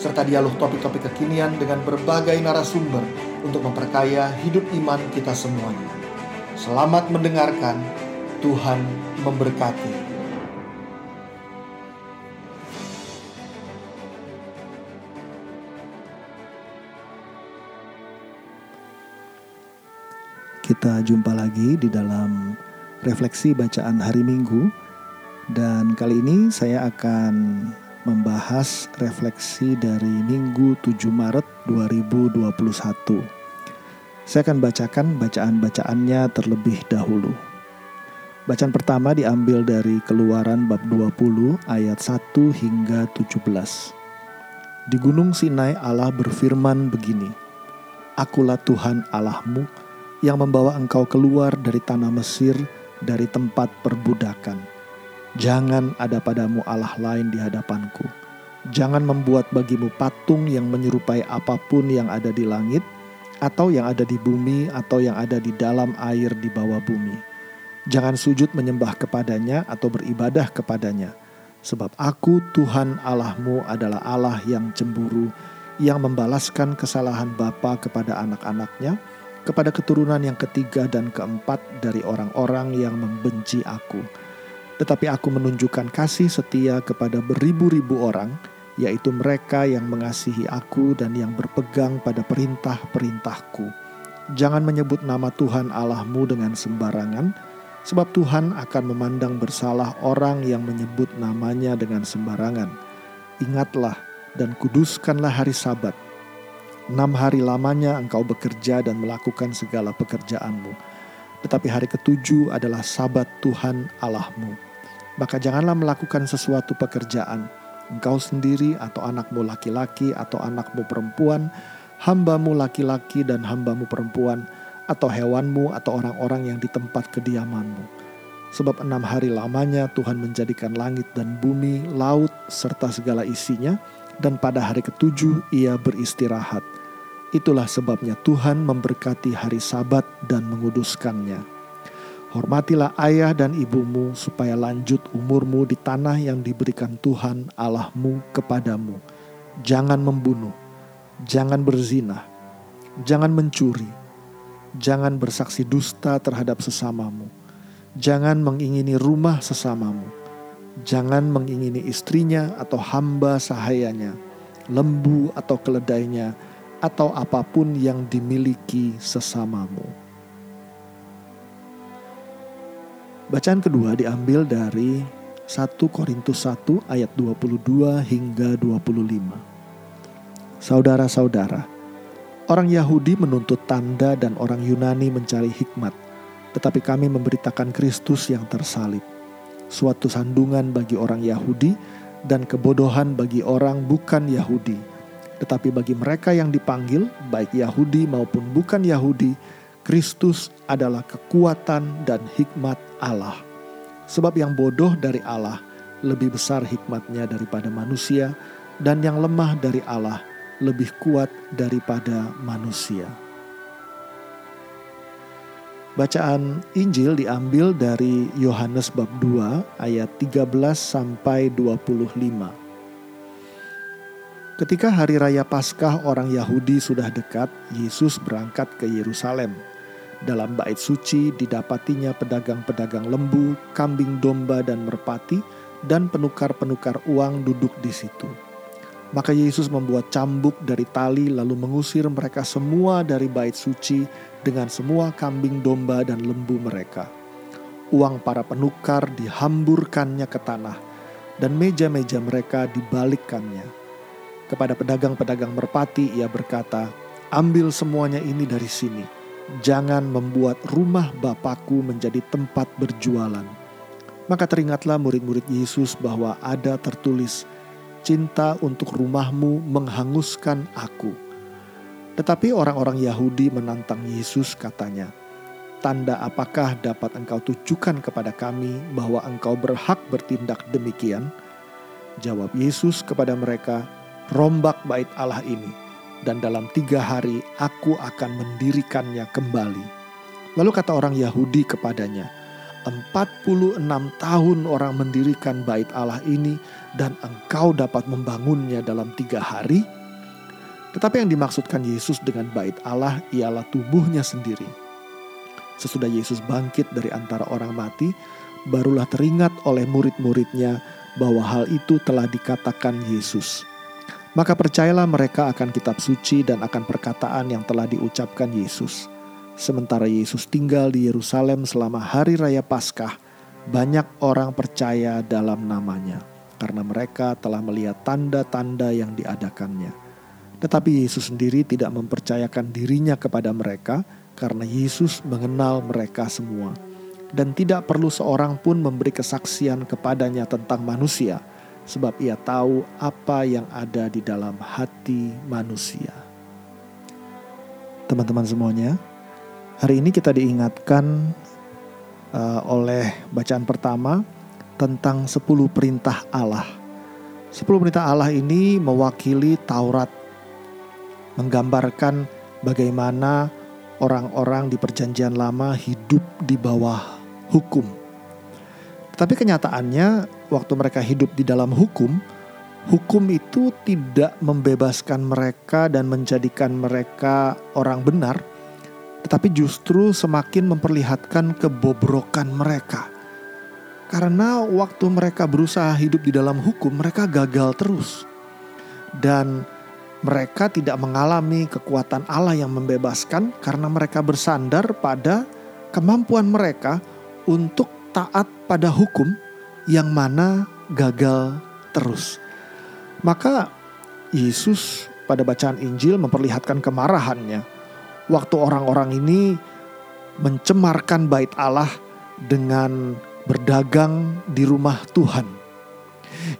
serta dialog topik-topik kekinian dengan berbagai narasumber untuk memperkaya hidup iman kita semuanya. Selamat mendengarkan, Tuhan memberkati. Kita jumpa lagi di dalam refleksi bacaan hari Minggu dan kali ini saya akan membahas refleksi dari Minggu 7 Maret 2021. Saya akan bacakan bacaan-bacaannya terlebih dahulu. Bacaan pertama diambil dari Keluaran bab 20 ayat 1 hingga 17. Di Gunung Sinai Allah berfirman begini, Akulah Tuhan Allahmu yang membawa engkau keluar dari tanah Mesir dari tempat perbudakan. Jangan ada padamu Allah lain di hadapanku. Jangan membuat bagimu patung yang menyerupai apa pun yang ada di langit, atau yang ada di bumi atau yang ada di dalam air di bawah bumi. Jangan sujud menyembah kepadanya atau beribadah kepadanya. Sebab aku Tuhan Allahmu adalah Allah yang cemburu, yang membalaskan kesalahan bapa kepada anak-anaknya, kepada keturunan yang ketiga dan keempat dari orang-orang yang membenci aku. Tetapi aku menunjukkan kasih setia kepada beribu-ribu orang, yaitu mereka yang mengasihi aku dan yang berpegang pada perintah-perintahku. Jangan menyebut nama Tuhan Allahmu dengan sembarangan, sebab Tuhan akan memandang bersalah orang yang menyebut namanya dengan sembarangan. Ingatlah dan kuduskanlah hari sabat. Enam hari lamanya engkau bekerja dan melakukan segala pekerjaanmu. Tetapi hari ketujuh adalah sabat Tuhan Allahmu. Maka janganlah melakukan sesuatu pekerjaan, engkau sendiri atau anakmu laki-laki atau anakmu perempuan, hambamu laki-laki dan hambamu perempuan, atau hewanmu atau orang-orang yang di tempat kediamanmu. Sebab enam hari lamanya Tuhan menjadikan langit dan bumi, laut, serta segala isinya, dan pada hari ketujuh ia beristirahat. Itulah sebabnya Tuhan memberkati hari sabat dan menguduskannya. Hormatilah ayah dan ibumu supaya lanjut umurmu di tanah yang diberikan Tuhan Allahmu kepadamu. Jangan membunuh, jangan berzina, jangan mencuri, jangan bersaksi dusta terhadap sesamamu, jangan mengingini rumah sesamamu, jangan mengingini istrinya atau hamba sahayanya, lembu atau keledainya, atau apa pun yang dimiliki sesamamu. Bacaan kedua diambil dari 1 Korintus 1 ayat 22 hingga 25. Saudara-saudara, orang Yahudi menuntut tanda dan orang Yunani mencari hikmat, tetapi kami memberitakan Kristus yang tersalib. Suatu sandungan bagi orang Yahudi dan kebodohan bagi orang bukan Yahudi. Tetapi bagi mereka yang dipanggil, baik Yahudi maupun bukan Yahudi, Kristus adalah kekuatan dan hikmat Allah. Sebab yang bodoh dari Allah lebih besar hikmatnya daripada manusia, dan yang lemah dari Allah lebih kuat daripada manusia. Bacaan Injil diambil dari Yohanes bab 2 ayat 13 sampai 25. Ketika hari raya Paskah orang Yahudi sudah dekat, Yesus berangkat ke Yerusalem. Dalam bait suci didapatinya pedagang-pedagang lembu, kambing domba dan merpati, dan penukar-penukar uang duduk di situ. Maka Yesus membuat cambuk dari tali lalu mengusir mereka semua dari bait suci dengan semua kambing domba dan lembu mereka. Uang para penukar dihamburkannya ke tanah dan meja-meja mereka dibalikkannya kepada pedagang-pedagang merpati ia berkata, "Ambil semuanya ini dari sini. Jangan membuat rumah Bapakku menjadi tempat berjualan." Maka teringatlah murid-murid Yesus bahwa ada tertulis, "Cinta untuk rumahmu menghanguskan aku." Tetapi orang-orang Yahudi menantang Yesus katanya, Tanda apakah dapat engkau tujukan kepada kami bahwa engkau berhak bertindak demikian? Jawab Yesus kepada mereka, rombak bait Allah ini, dan dalam tiga hari aku akan mendirikannya kembali. Lalu kata orang Yahudi kepadanya, 46 tahun orang mendirikan bait Allah ini dan engkau dapat membangunnya dalam tiga hari? Tetapi yang dimaksudkan Yesus dengan bait Allah ialah tubuhnya sendiri. Sesudah Yesus bangkit dari antara orang mati, barulah teringat oleh murid-muridnya bahwa hal itu telah dikatakan Yesus. Maka percayalah mereka akan kitab suci dan akan perkataan yang telah diucapkan Yesus. Sementara Yesus tinggal di Yerusalem selama hari raya Paskah, banyak orang percaya dalam namanya karena mereka telah melihat tanda-tanda yang diadakannya. Tetapi Yesus sendiri tidak mempercayakan dirinya kepada mereka karena Yesus mengenal mereka semua. Dan tidak perlu seorang pun memberi kesaksian kepadanya tentang manusia, sebab ia tahu apa yang ada di dalam hati manusia. Teman-teman semuanya, hari ini kita diingatkan uh, oleh bacaan pertama tentang 10 perintah Allah. 10 perintah Allah ini mewakili Taurat menggambarkan bagaimana orang-orang di Perjanjian Lama hidup di bawah hukum. Tetapi kenyataannya, waktu mereka hidup di dalam hukum, hukum itu tidak membebaskan mereka dan menjadikan mereka orang benar, tetapi justru semakin memperlihatkan kebobrokan mereka. Karena waktu mereka berusaha hidup di dalam hukum, mereka gagal terus. Dan mereka tidak mengalami kekuatan Allah yang membebaskan karena mereka bersandar pada kemampuan mereka untuk taat pada hukum yang mana gagal terus. Maka Yesus pada bacaan Injil memperlihatkan kemarahannya waktu orang-orang ini mencemarkan bait Allah dengan berdagang di rumah Tuhan.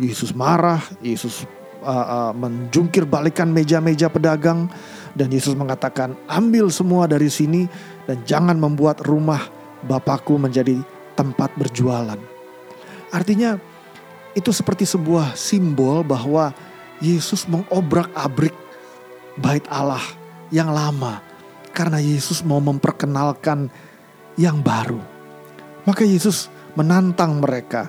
Yesus marah, Yesus uh, uh, menjungkir balikan meja-meja pedagang dan Yesus mengatakan ambil semua dari sini dan jangan membuat rumah Bapakku menjadi tempat berjualan. Artinya itu seperti sebuah simbol bahwa Yesus mengobrak-abrik bait Allah yang lama karena Yesus mau memperkenalkan yang baru. Maka Yesus menantang mereka.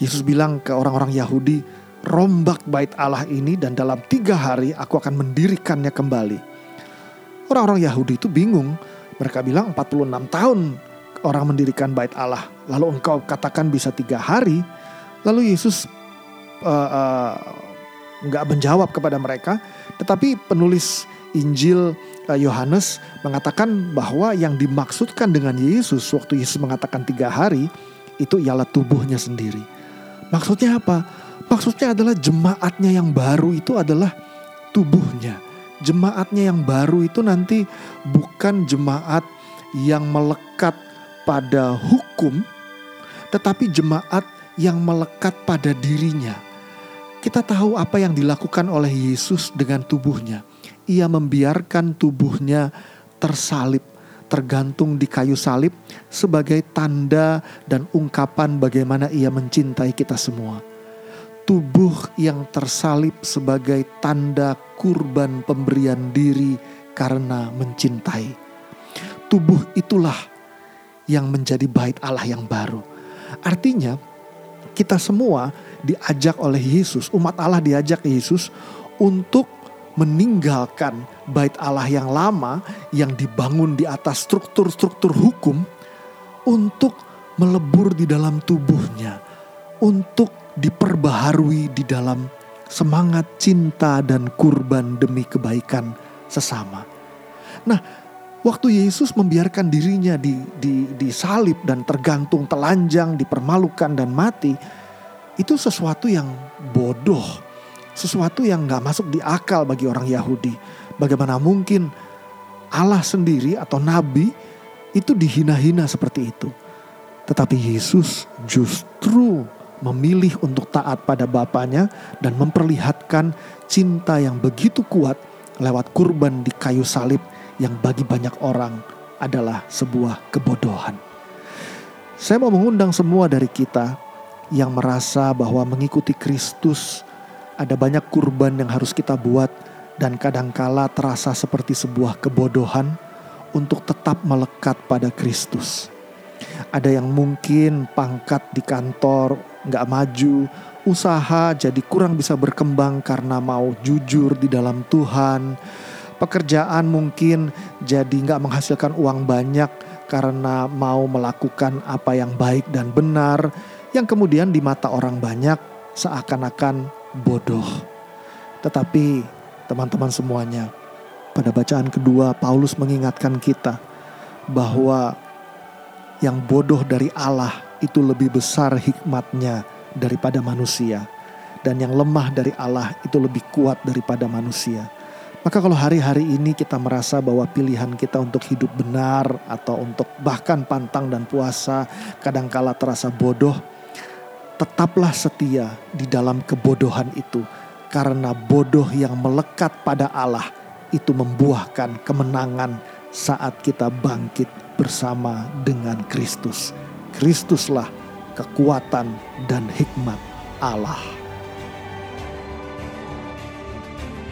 Yesus bilang ke orang-orang Yahudi, rombak bait Allah ini dan dalam tiga hari aku akan mendirikannya kembali. Orang-orang Yahudi itu bingung. Mereka bilang 46 tahun orang mendirikan bait Allah. Lalu engkau katakan bisa tiga hari. Lalu Yesus uh, uh, menjawab kepada mereka. Tetapi penulis Injil Yohanes uh, mengatakan bahwa yang dimaksudkan dengan Yesus waktu Yesus mengatakan tiga hari itu ialah tubuhnya sendiri. Maksudnya apa? Maksudnya adalah jemaatnya yang baru itu adalah tubuhnya. Jemaatnya yang baru itu nanti bukan jemaat yang melekat pada hukum, tetapi jemaat yang melekat pada dirinya. Kita tahu apa yang dilakukan oleh Yesus dengan tubuhnya. Ia membiarkan tubuhnya tersalib, tergantung di kayu salib sebagai tanda dan ungkapan bagaimana ia mencintai kita semua tubuh yang tersalib sebagai tanda kurban pemberian diri karena mencintai. Tubuh itulah yang menjadi bait Allah yang baru. Artinya, kita semua diajak oleh Yesus, umat Allah diajak Yesus untuk meninggalkan bait Allah yang lama yang dibangun di atas struktur-struktur hukum untuk melebur di dalam tubuhnya, untuk diperbaharui di dalam semangat cinta dan kurban demi kebaikan sesama. Nah, waktu Yesus membiarkan dirinya di, di, disalib dan tergantung telanjang, dipermalukan dan mati, itu sesuatu yang bodoh, sesuatu yang gak masuk di akal bagi orang Yahudi. Bagaimana mungkin Allah sendiri atau Nabi itu dihina-hina seperti itu. Tetapi Yesus justru memilih untuk taat pada Bapaknya dan memperlihatkan cinta yang begitu kuat lewat kurban di kayu salib yang bagi banyak orang adalah sebuah kebodohan. Saya mau mengundang semua dari kita yang merasa bahwa mengikuti Kristus ada banyak kurban yang harus kita buat dan kadangkala terasa seperti sebuah kebodohan untuk tetap melekat pada Kristus. Ada yang mungkin pangkat di kantor nggak maju, usaha jadi kurang bisa berkembang karena mau jujur di dalam Tuhan. Pekerjaan mungkin jadi nggak menghasilkan uang banyak karena mau melakukan apa yang baik dan benar, yang kemudian di mata orang banyak seakan-akan bodoh. Tetapi teman-teman semuanya, pada bacaan kedua Paulus mengingatkan kita bahwa yang bodoh dari Allah itu lebih besar hikmatnya daripada manusia. Dan yang lemah dari Allah itu lebih kuat daripada manusia. Maka kalau hari-hari ini kita merasa bahwa pilihan kita untuk hidup benar atau untuk bahkan pantang dan puasa kadangkala terasa bodoh, tetaplah setia di dalam kebodohan itu. Karena bodoh yang melekat pada Allah itu membuahkan kemenangan saat kita bangkit bersama dengan Kristus. Kristuslah kekuatan dan hikmat Allah.